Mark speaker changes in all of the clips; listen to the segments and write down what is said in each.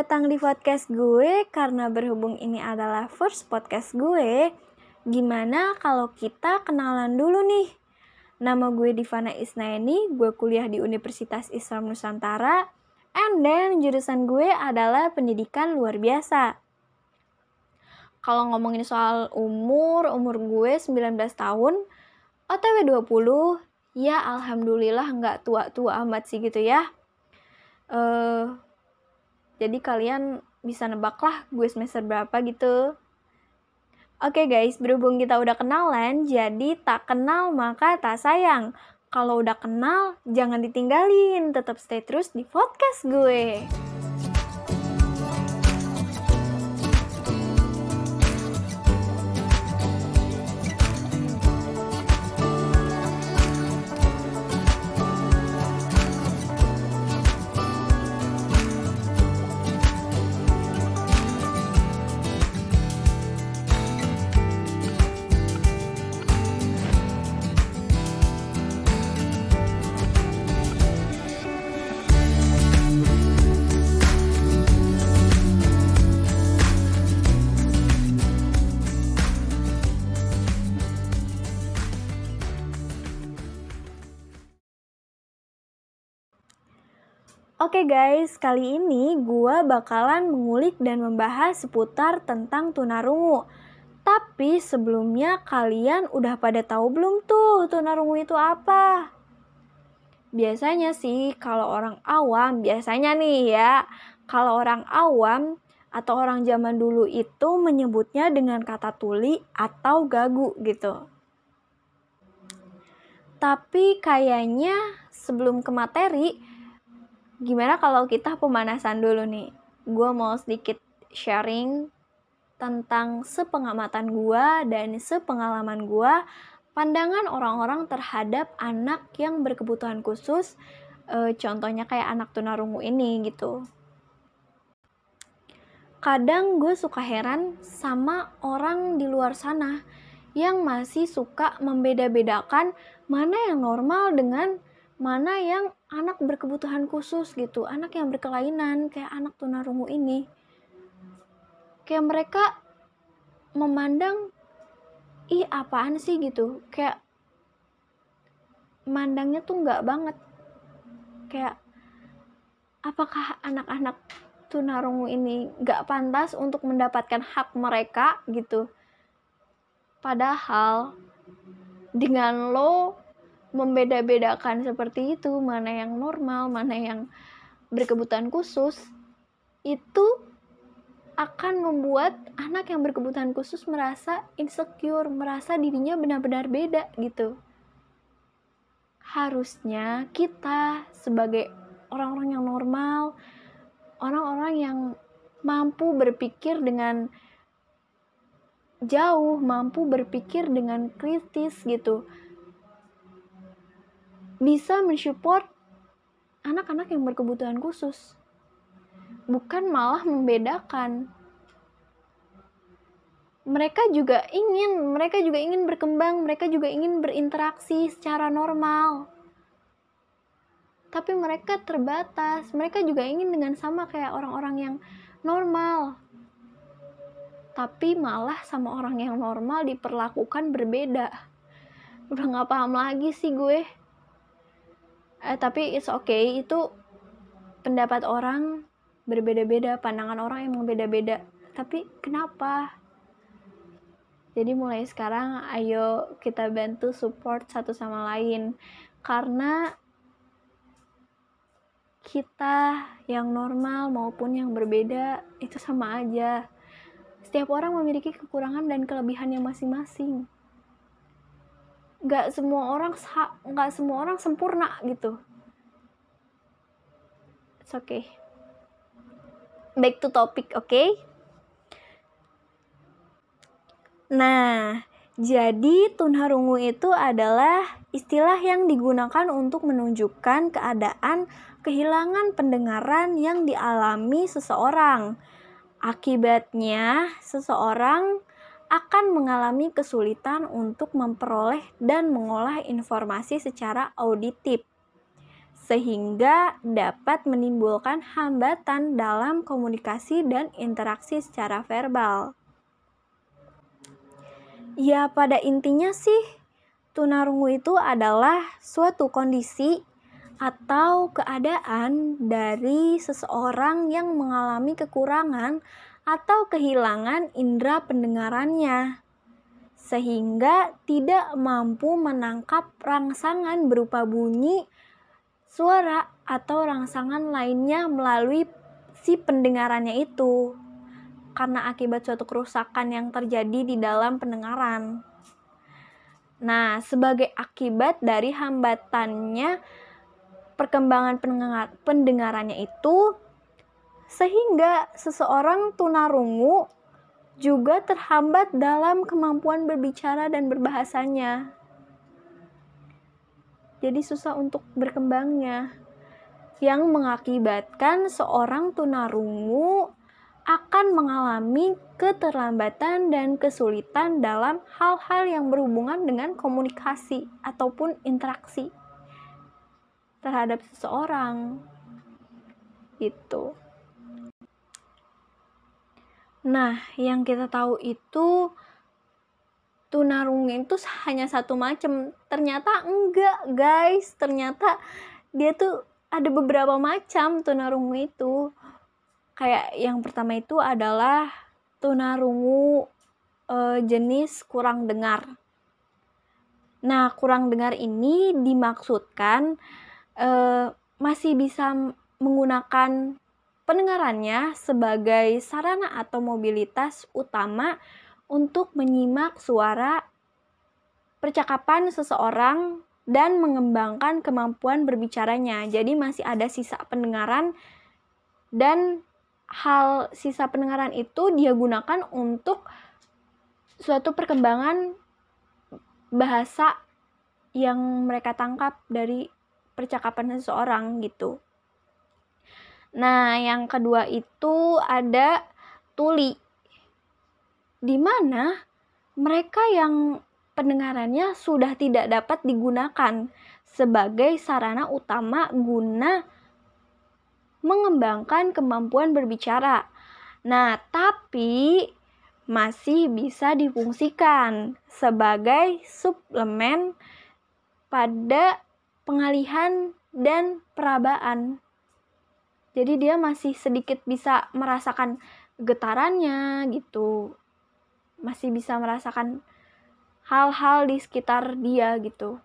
Speaker 1: datang di podcast gue karena berhubung ini adalah first podcast gue. Gimana kalau kita kenalan dulu nih? Nama gue Divana Isnaini, gue kuliah di Universitas Islam Nusantara, and then jurusan gue adalah pendidikan luar biasa. Kalau ngomongin soal umur, umur gue 19 tahun, OTW 20, ya alhamdulillah nggak tua-tua amat sih gitu ya. Uh, jadi kalian bisa nebak lah gue semester berapa gitu. Oke okay guys, berhubung kita udah kenalan, jadi tak kenal maka tak sayang. Kalau udah kenal, jangan ditinggalin. Tetap stay terus di podcast gue. Oke guys, kali ini gue bakalan mengulik dan membahas seputar tentang tunarungu. Tapi sebelumnya kalian udah pada tahu belum tuh tunarungu itu apa? Biasanya sih kalau orang awam, biasanya nih ya, kalau orang awam atau orang zaman dulu itu menyebutnya dengan kata tuli atau gagu gitu. Tapi kayaknya sebelum ke materi, gimana kalau kita pemanasan dulu nih? Gue mau sedikit sharing tentang sepengamatan gue dan sepengalaman gue pandangan orang-orang terhadap anak yang berkebutuhan khusus e, contohnya kayak anak tunarungu ini gitu kadang gue suka heran sama orang di luar sana yang masih suka membeda-bedakan mana yang normal dengan mana yang anak berkebutuhan khusus gitu anak yang berkelainan kayak anak tunarungu ini. Kayak mereka memandang ih apaan sih? gitu. Kayak mandangnya tuh nggak banget. Kayak apakah anak-anak tunarungu ini nggak pantas untuk mendapatkan hak mereka? gitu. Padahal dengan lo membeda-bedakan seperti itu mana yang normal mana yang berkebutuhan khusus itu akan membuat anak yang berkebutuhan khusus merasa insecure merasa dirinya benar-benar beda gitu. Harusnya kita sebagai orang-orang yang normal orang-orang yang mampu berpikir dengan jauh, mampu berpikir dengan kritis gitu bisa mensupport anak-anak yang berkebutuhan khusus. Bukan malah membedakan. Mereka juga ingin mereka juga ingin berkembang mereka juga ingin berinteraksi secara normal. Tapi mereka terbatas mereka juga ingin dengan sama kayak orang-orang yang normal. Tapi malah sama orang yang normal diperlakukan berbeda. Udah gak paham lagi sih gue eh, tapi it's okay. Itu pendapat orang berbeda-beda pandangan orang emang beda-beda. Tapi kenapa? Jadi mulai sekarang ayo kita bantu support satu sama lain. Karena kita yang normal maupun yang berbeda itu sama aja. Setiap orang memiliki kekurangan dan kelebihannya masing-masing nggak semua orang nggak semua orang sempurna gitu it's okay back to topic oke okay? nah jadi tunarungu itu adalah istilah yang digunakan untuk menunjukkan keadaan kehilangan pendengaran yang dialami seseorang. Akibatnya, seseorang akan mengalami kesulitan untuk memperoleh dan mengolah informasi secara auditif. sehingga dapat menimbulkan hambatan dalam komunikasi dan interaksi secara verbal. Ya, pada intinya sih, tunarungu itu adalah suatu kondisi atau keadaan dari seseorang yang mengalami kekurangan atau kehilangan indera pendengarannya, sehingga tidak mampu menangkap rangsangan berupa bunyi, suara, atau rangsangan lainnya melalui si pendengarannya itu karena akibat suatu kerusakan yang terjadi di dalam pendengaran. Nah, sebagai akibat dari hambatannya perkembangan pendengar, pendengarannya itu sehingga seseorang tunarungu juga terhambat dalam kemampuan berbicara dan berbahasanya. Jadi susah untuk berkembangnya yang mengakibatkan seorang tunarungu akan mengalami keterlambatan dan kesulitan dalam hal-hal yang berhubungan dengan komunikasi ataupun interaksi terhadap seseorang itu. Nah, yang kita tahu itu tunarungu itu hanya satu macam. Ternyata enggak, guys. Ternyata dia tuh ada beberapa macam tunarungu itu. Kayak yang pertama itu adalah tunarungu e, jenis kurang dengar. Nah, kurang dengar ini dimaksudkan uh, masih bisa menggunakan pendengarannya sebagai sarana atau mobilitas utama untuk menyimak suara percakapan seseorang dan mengembangkan kemampuan berbicaranya. Jadi masih ada sisa pendengaran dan hal sisa pendengaran itu dia gunakan untuk suatu perkembangan bahasa yang mereka tangkap dari percakapan seseorang gitu. Nah, yang kedua itu ada tuli. Di mana mereka yang pendengarannya sudah tidak dapat digunakan sebagai sarana utama guna mengembangkan kemampuan berbicara. Nah, tapi masih bisa difungsikan sebagai suplemen pada pengalihan dan perabaan. Jadi dia masih sedikit bisa merasakan getarannya gitu. Masih bisa merasakan hal-hal di sekitar dia gitu.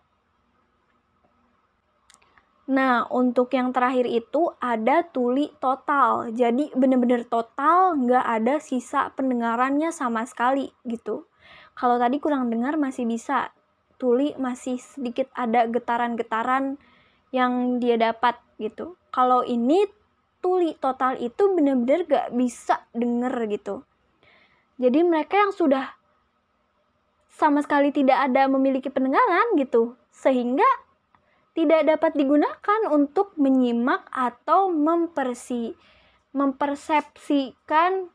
Speaker 1: Nah, untuk yang terakhir itu ada tuli total. Jadi bener-bener total nggak ada sisa pendengarannya sama sekali gitu. Kalau tadi kurang dengar masih bisa tuli masih sedikit ada getaran-getaran yang dia dapat gitu. Kalau ini tuli. Total itu benar-benar gak bisa denger gitu. Jadi mereka yang sudah sama sekali tidak ada memiliki pendengaran gitu, sehingga tidak dapat digunakan untuk menyimak atau mempersi mempersepsikan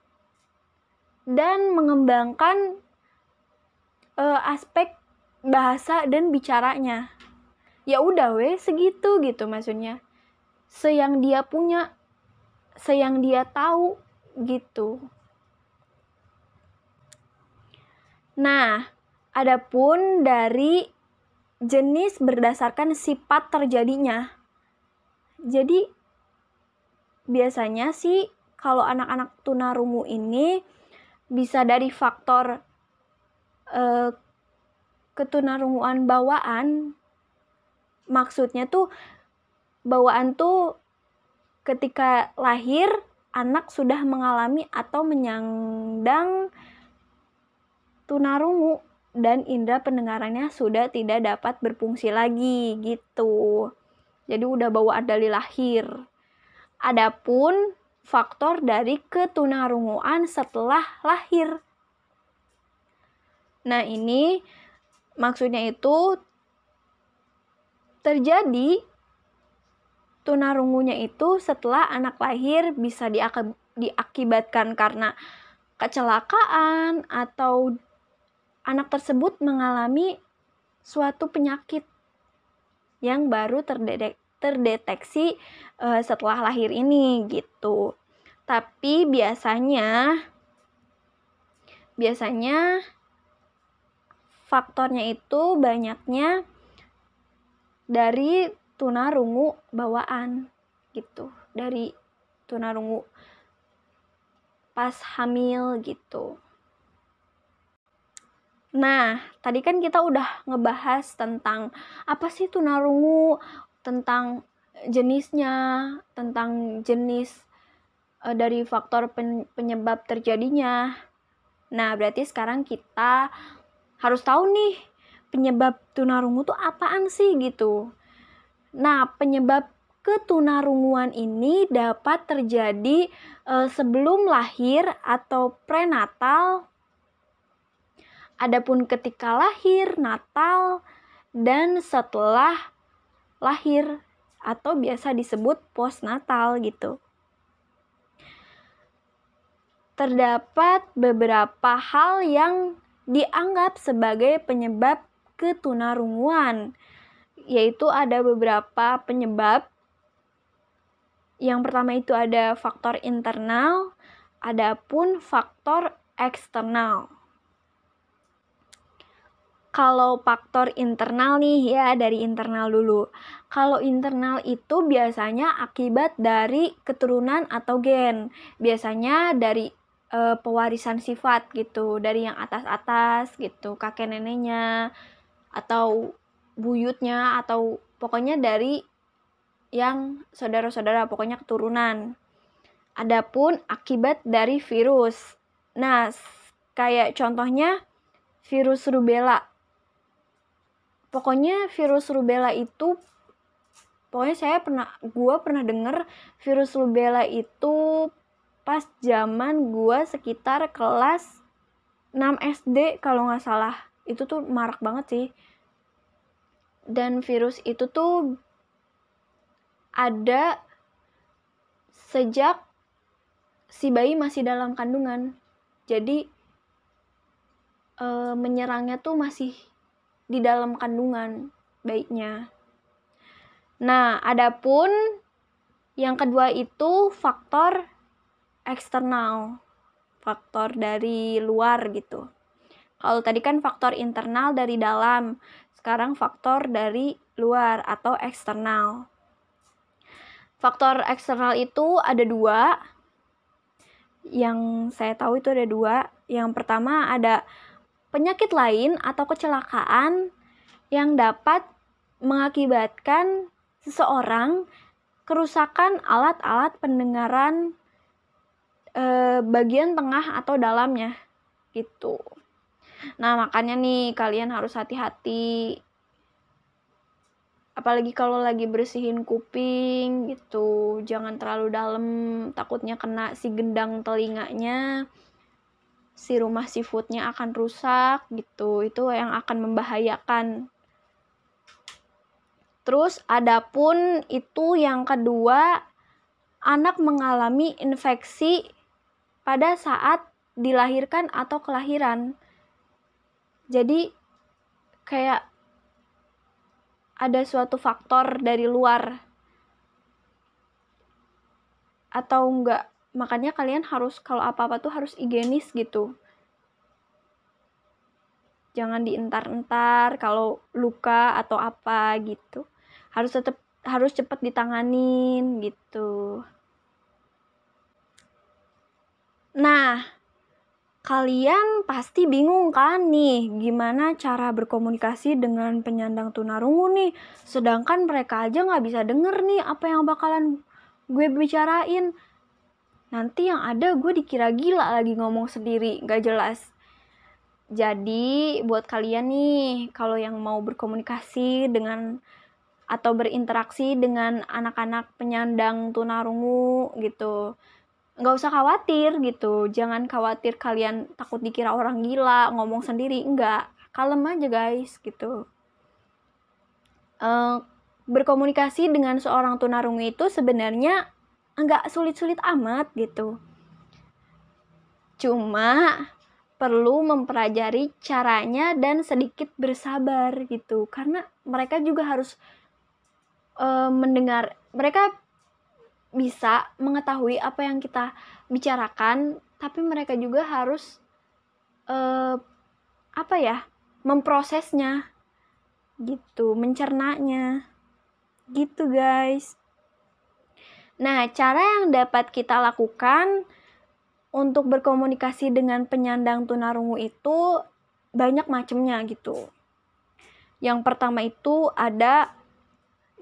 Speaker 1: dan mengembangkan uh, aspek bahasa dan bicaranya. Ya udah weh segitu gitu maksudnya. Seyang dia punya seyang dia tahu gitu. Nah adapun dari jenis berdasarkan sifat terjadinya. Jadi biasanya sih kalau anak-anak tunarungu ini bisa dari faktor uh, ketunarunguan bawaan maksudnya tuh bawaan tuh ketika lahir anak sudah mengalami atau menyandang tunarungu dan indera pendengarannya sudah tidak dapat berfungsi lagi gitu. Jadi udah bawaan dari lahir. Adapun faktor dari ketunarunguan setelah lahir. Nah, ini Maksudnya itu terjadi tunarungunya itu setelah anak lahir bisa diakibatkan karena kecelakaan atau anak tersebut mengalami suatu penyakit yang baru terdetek terdeteksi uh, setelah lahir ini gitu. Tapi biasanya biasanya faktornya itu banyaknya dari tunarungu bawaan gitu, dari tunarungu pas hamil gitu. Nah, tadi kan kita udah ngebahas tentang apa sih tunarungu, tentang jenisnya, tentang jenis e, dari faktor pen, penyebab terjadinya. Nah, berarti sekarang kita harus tahu nih penyebab tunarungu itu apaan sih gitu. Nah, penyebab ketunarunguan ini dapat terjadi e, sebelum lahir atau prenatal Adapun ketika lahir, Natal, dan setelah lahir atau biasa disebut postnatal gitu. Terdapat beberapa hal yang dianggap sebagai penyebab ketunarunguan, yaitu ada beberapa penyebab. Yang pertama itu ada faktor internal, adapun faktor eksternal kalau faktor internal nih ya dari internal dulu. Kalau internal itu biasanya akibat dari keturunan atau gen. Biasanya dari e, pewarisan sifat gitu, dari yang atas-atas gitu, kakek neneknya atau buyutnya atau pokoknya dari yang saudara-saudara, pokoknya keturunan. Adapun akibat dari virus. Nah, kayak contohnya virus rubella pokoknya virus rubella itu pokoknya saya pernah gue pernah denger virus rubella itu pas zaman gue sekitar kelas 6 SD kalau nggak salah itu tuh marak banget sih dan virus itu tuh ada sejak si bayi masih dalam kandungan jadi e, menyerangnya tuh masih di dalam kandungan baiknya. Nah, adapun yang kedua itu faktor eksternal, faktor dari luar gitu. Kalau tadi kan faktor internal dari dalam, sekarang faktor dari luar atau eksternal. Faktor eksternal itu ada dua. Yang saya tahu itu ada dua. Yang pertama ada penyakit lain atau kecelakaan yang dapat mengakibatkan seseorang kerusakan alat-alat pendengaran e, bagian tengah atau dalamnya gitu. Nah, makanya nih kalian harus hati-hati. Apalagi kalau lagi bersihin kuping gitu jangan terlalu dalam takutnya kena si gendang telinganya si rumah seafoodnya akan rusak gitu. Itu yang akan membahayakan. Terus adapun itu yang kedua anak mengalami infeksi pada saat dilahirkan atau kelahiran jadi kayak ada suatu faktor dari luar. Atau enggak makanya kalian harus kalau apa-apa tuh harus higienis gitu. Jangan dientar-entar kalau luka atau apa gitu. Harus tetap harus cepat ditanganin gitu. Nah kalian pasti bingung kan nih gimana cara berkomunikasi dengan penyandang tunarungu nih? Sedangkan mereka aja nggak bisa denger nih apa yang bakalan gue bicarain. Nanti yang ada gue dikira gila lagi ngomong sendiri gak jelas. Jadi buat kalian nih kalau yang mau berkomunikasi dengan atau berinteraksi dengan anak-anak penyandang tunarungu gitu nggak usah khawatir gitu. Jangan khawatir kalian takut dikira orang gila ngomong sendiri. Enggak kalem aja guys gitu. Uh, berkomunikasi dengan seorang tunarungu itu sebenarnya nggak sulit-sulit amat gitu. Cuma perlu mempelajari caranya dan sedikit bersabar gitu. Karena mereka juga harus uh, mendengar mereka bisa mengetahui apa yang kita bicarakan tapi mereka juga harus uh, apa ya memprosesnya gitu mencernanya gitu guys. Nah cara yang dapat kita lakukan untuk berkomunikasi dengan penyandang tunarungu itu banyak macamnya gitu. Yang pertama itu ada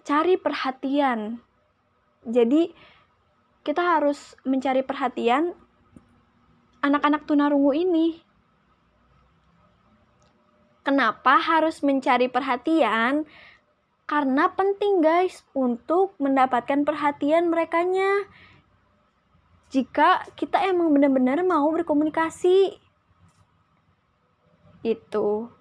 Speaker 1: cari perhatian jadi kita harus mencari perhatian anak-anak tunarungu ini. Kenapa harus mencari perhatian? Karena penting guys untuk mendapatkan perhatian merekanya. Jika kita emang benar-benar mau berkomunikasi. Itu.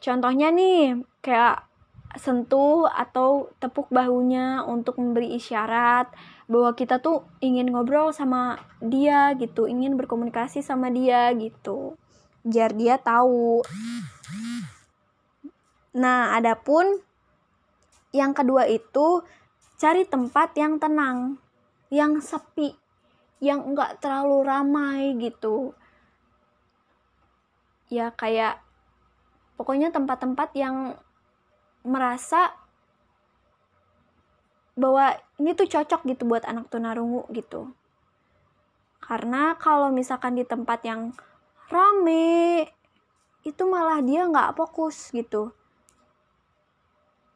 Speaker 1: Contohnya nih, kayak sentuh atau tepuk bahunya untuk memberi isyarat bahwa kita tuh ingin ngobrol sama dia gitu, ingin berkomunikasi sama dia gitu. Biar dia tahu. Nah, adapun yang kedua itu cari tempat yang tenang, yang sepi, yang enggak terlalu ramai gitu. Ya kayak pokoknya tempat-tempat yang merasa bahwa ini tuh cocok gitu buat anak tunarungu gitu. Karena kalau misalkan di tempat yang rame, itu malah dia nggak fokus gitu.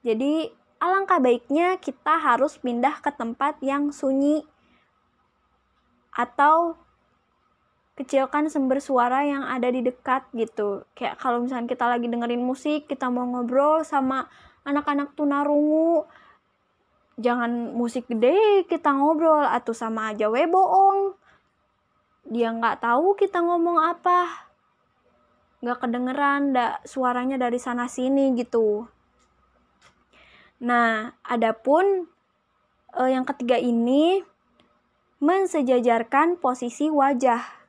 Speaker 1: Jadi alangkah baiknya kita harus pindah ke tempat yang sunyi atau kecilkan sumber suara yang ada di dekat gitu. Kayak kalau misalnya kita lagi dengerin musik kita mau ngobrol sama anak-anak tunarungu jangan musik gede kita ngobrol. Atau sama aja we bohong dia nggak tahu kita ngomong apa. Nggak kedengeran ndak suaranya dari sana sini gitu. Nah adapun eh, yang ketiga ini mensejajarkan posisi wajah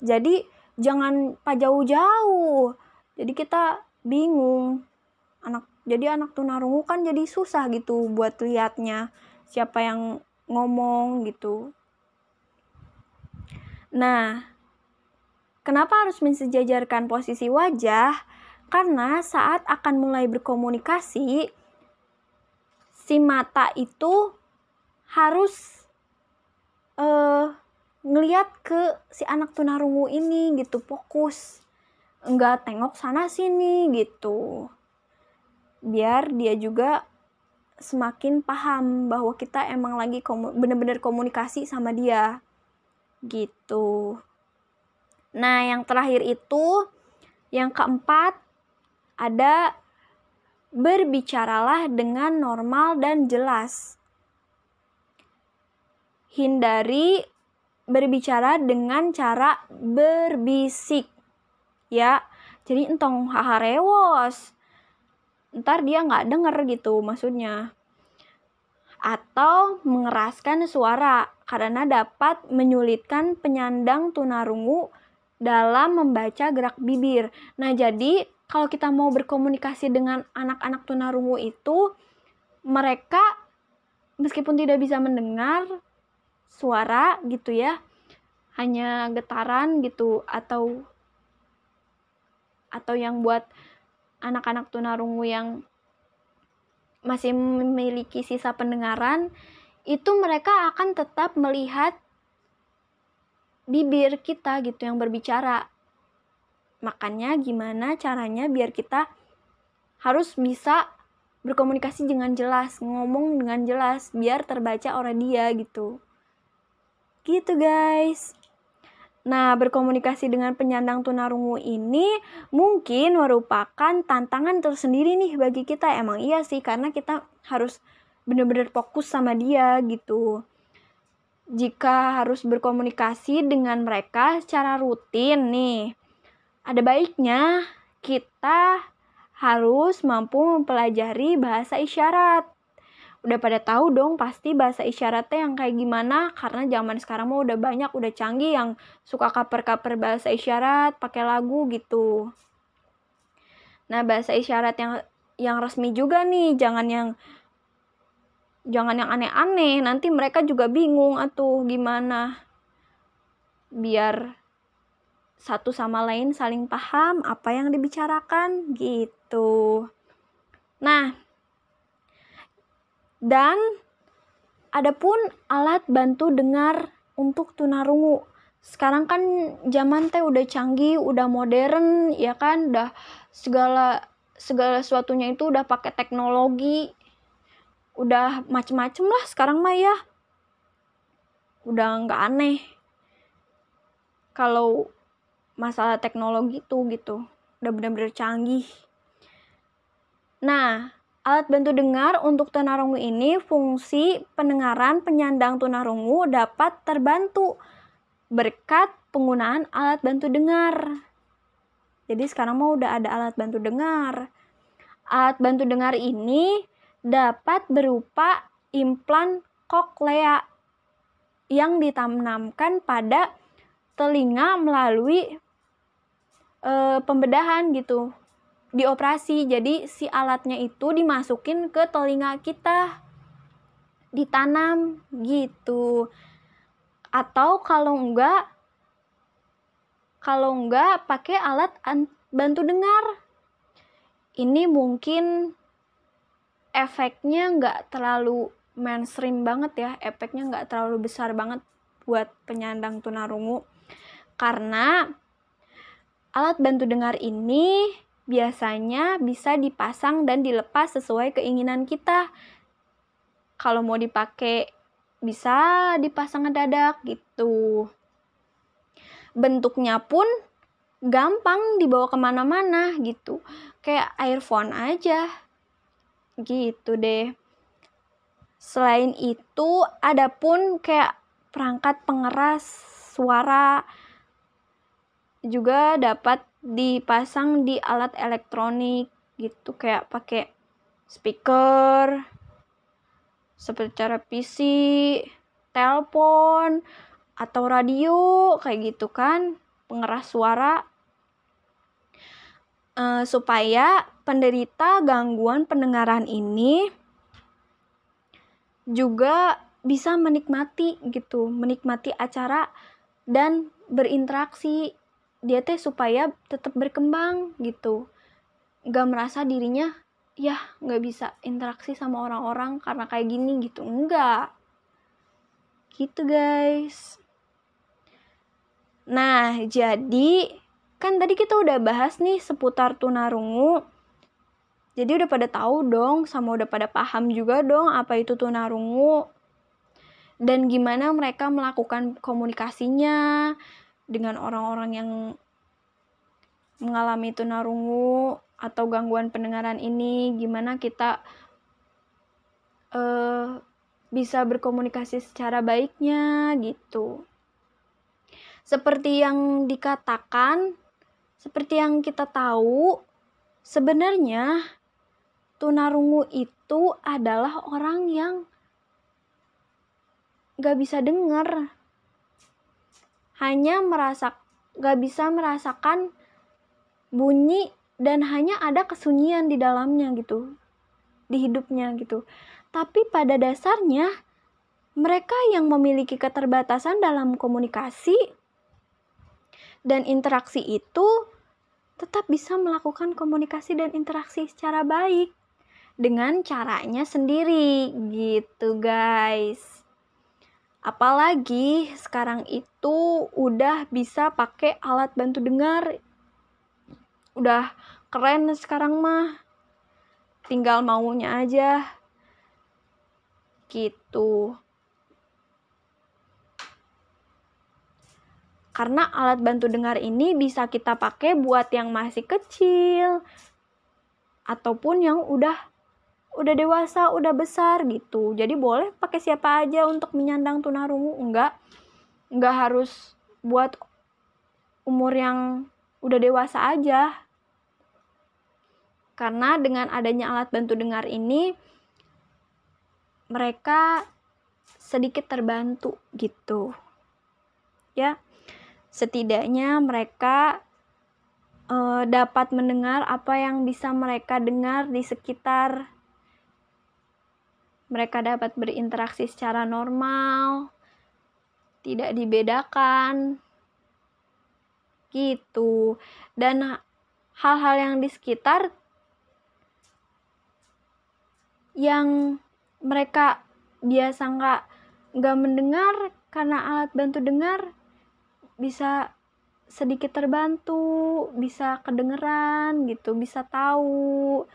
Speaker 1: jadi jangan pak jauh-jauh. Jadi kita bingung. Anak jadi anak tunarungu kan jadi susah gitu buat liatnya siapa yang ngomong gitu. Nah kenapa harus mensejajarkan posisi wajah? Karena saat akan mulai berkomunikasi si mata itu harus uh, ngeliat ke si anak tunarungu ini gitu fokus. Nggak tengok sana sini gitu. Biar dia juga semakin paham bahwa kita emang lagi komu bener-bener komunikasi sama dia gitu. Nah yang terakhir itu yang keempat ada berbicaralah dengan normal dan jelas. Hindari berbicara dengan cara berbisik. Ya jadi entong haha rewos. Ntar dia nggak denger gitu maksudnya. Atau mengeraskan suara karena dapat menyulitkan penyandang tunarungu dalam membaca gerak bibir. Nah, jadi kalau kita mau berkomunikasi dengan anak-anak tunarungu itu mereka meskipun tidak bisa mendengar suara gitu ya hanya getaran gitu atau atau yang buat anak-anak tunarungu yang masih memiliki sisa pendengaran itu mereka akan tetap melihat bibir kita gitu yang berbicara. Makanya gimana caranya biar kita harus bisa berkomunikasi dengan jelas ngomong dengan jelas biar terbaca oleh dia gitu Gitu guys. Nah, berkomunikasi dengan penyandang tunarungu ini mungkin merupakan tantangan tersendiri nih bagi kita. Emang iya sih, karena kita harus benar-benar fokus sama dia gitu. Jika harus berkomunikasi dengan mereka secara rutin nih, ada baiknya kita harus mampu mempelajari bahasa isyarat udah pada tahu dong pasti bahasa isyaratnya yang kayak gimana karena zaman sekarang mah udah banyak udah canggih yang suka kaper-kaper bahasa isyarat pakai lagu gitu. Nah bahasa isyarat yang yang resmi juga nih jangan yang jangan yang aneh-aneh nanti mereka juga bingung atau gimana. Biar satu sama lain saling paham apa yang dibicarakan gitu. Nah dan adapun alat bantu dengar untuk tunarungu. Sekarang kan zaman teh udah canggih udah modern ya kan? Udah segala segala sesuatunya itu udah pakai teknologi. Udah macem-macem lah sekarang mah ya. Udah nggak aneh kalau masalah teknologi tuh gitu. Udah bener-bener canggih. Nah alat bantu dengar untuk tunarungu ini fungsi pendengaran penyandang tunarungu dapat terbantu berkat penggunaan alat bantu dengar. Jadi sekarang mau udah ada alat bantu dengar. Alat bantu dengar ini dapat berupa implan koklea yang ditanamkan pada telinga melalui e, pembedahan gitu dioperasi. Jadi si alatnya itu dimasukin ke telinga kita. Ditanam gitu. Atau kalau enggak kalau enggak pakai alat bantu dengar. Ini mungkin efeknya nggak terlalu mainstream banget ya. Efeknya nggak terlalu besar banget buat penyandang tunarungu. Karena alat bantu dengar ini biasanya bisa dipasang dan dilepas sesuai keinginan kita. Kalau mau dipakai bisa dipasang ngedadak gitu. Bentuknya pun gampang dibawa ke mana-mana gitu. Kayak earphone aja. Gitu deh. Selain itu ada pun kayak perangkat pengeras suara. Juga dapat dipasang di alat elektronik gitu kayak pakai speaker seperti cara PC, telepon atau radio kayak gitu kan pengeras suara. Uh, supaya penderita gangguan pendengaran ini juga bisa menikmati gitu, menikmati acara dan berinteraksi dia teh supaya tetap berkembang gitu gak merasa dirinya ya gak bisa interaksi sama orang-orang karena kayak gini gitu enggak gitu guys nah jadi kan tadi kita udah bahas nih seputar tunarungu. Jadi udah pada tahu dong, sama udah pada paham juga dong apa itu tunarungu. Dan gimana mereka melakukan komunikasinya dengan orang-orang yang mengalami tunarungu atau gangguan pendengaran ini, gimana kita uh, bisa berkomunikasi secara baiknya gitu. Seperti yang dikatakan seperti yang kita tahu, sebenarnya tunarungu itu adalah orang yang gak bisa dengar. Hanya merasa gak bisa merasakan bunyi dan hanya ada kesunyian di dalamnya gitu. Di hidupnya gitu. Tapi pada dasarnya mereka yang memiliki keterbatasan dalam komunikasi dan interaksi itu tetap bisa melakukan komunikasi dan interaksi secara baik dengan caranya sendiri gitu guys apalagi sekarang itu udah bisa pakai alat bantu dengar. Udah keren sekarang mah. Tinggal maunya aja. Gitu. Karena alat bantu dengar ini bisa kita pakai buat yang masih kecil ataupun yang udah udah dewasa, udah besar gitu. Jadi boleh pakai siapa aja untuk menyandang tunarungu, enggak enggak harus buat umur yang udah dewasa aja. Karena dengan adanya alat bantu dengar ini mereka sedikit terbantu gitu. Ya setidaknya mereka uh, dapat mendengar apa yang bisa mereka dengar di sekitar mereka dapat berinteraksi secara normal, tidak dibedakan, gitu. Dan hal-hal yang di sekitar yang mereka biasa nggak nggak mendengar karena alat bantu dengar bisa sedikit terbantu, bisa kedengeran gitu, bisa tahu.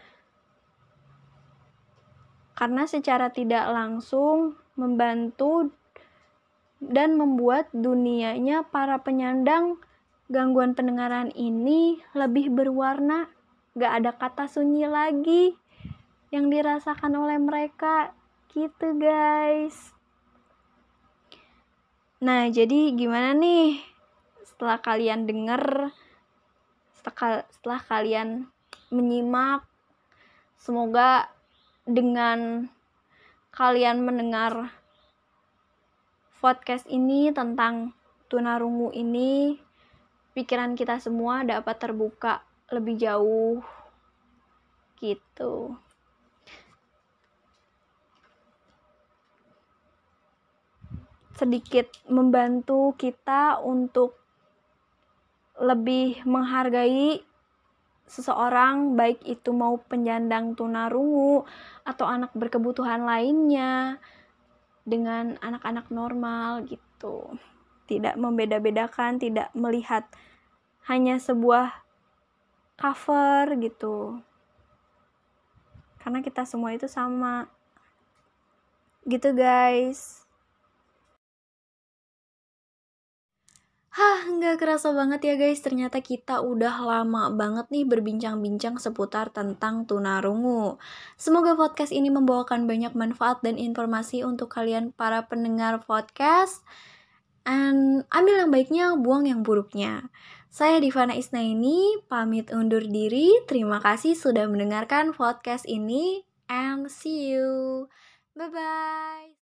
Speaker 1: Karena secara tidak langsung membantu dan membuat dunianya para penyandang gangguan pendengaran ini lebih berwarna, gak ada kata sunyi lagi yang dirasakan oleh mereka. Gitu guys. Nah jadi gimana nih? Setelah kalian denger setelah, setelah kalian menyimak semoga dengan kalian mendengar podcast ini tentang tunarungu ini pikiran kita semua dapat terbuka lebih jauh gitu. Sedikit membantu kita untuk lebih menghargai seseorang baik itu mau penyandang tunarungu atau anak berkebutuhan lainnya dengan anak-anak normal gitu. Tidak membeda-bedakan, tidak melihat hanya sebuah cover gitu. Karena kita semua itu sama. Gitu guys. Hah, nggak kerasa banget ya guys, ternyata kita udah lama banget nih berbincang-bincang seputar tentang tunarungu. Semoga podcast ini membawakan banyak manfaat dan informasi untuk kalian para pendengar podcast. And ambil yang baiknya, buang yang buruknya. Saya Divana Isnaini, pamit undur diri. Terima kasih sudah mendengarkan podcast ini. And see you. Bye-bye.